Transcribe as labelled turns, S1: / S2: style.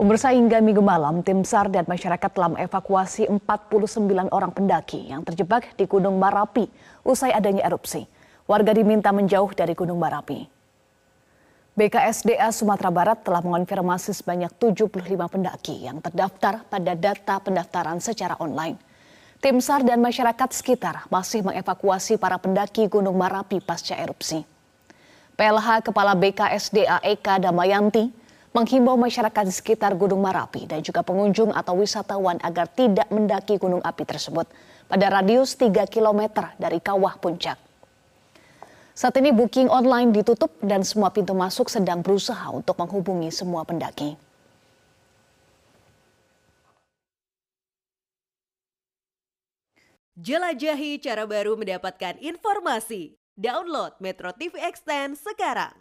S1: Pemirsa hingga minggu malam, tim SAR dan masyarakat telah mengevakuasi 49 orang pendaki yang terjebak di Gunung Marapi usai adanya erupsi. Warga diminta menjauh dari Gunung Marapi. BKSDA Sumatera Barat telah mengonfirmasi sebanyak 75 pendaki yang terdaftar pada data pendaftaran secara online. Tim SAR dan masyarakat sekitar masih mengevakuasi para pendaki Gunung Marapi pasca erupsi. PLH Kepala BKSDA Eka Damayanti menghimbau masyarakat di sekitar Gunung Marapi dan juga pengunjung atau wisatawan agar tidak mendaki gunung api tersebut pada radius 3 km dari kawah puncak. Saat ini booking online ditutup dan semua pintu masuk sedang berusaha untuk menghubungi semua pendaki.
S2: Jelajahi cara baru mendapatkan informasi. Download Metro TV Extend sekarang.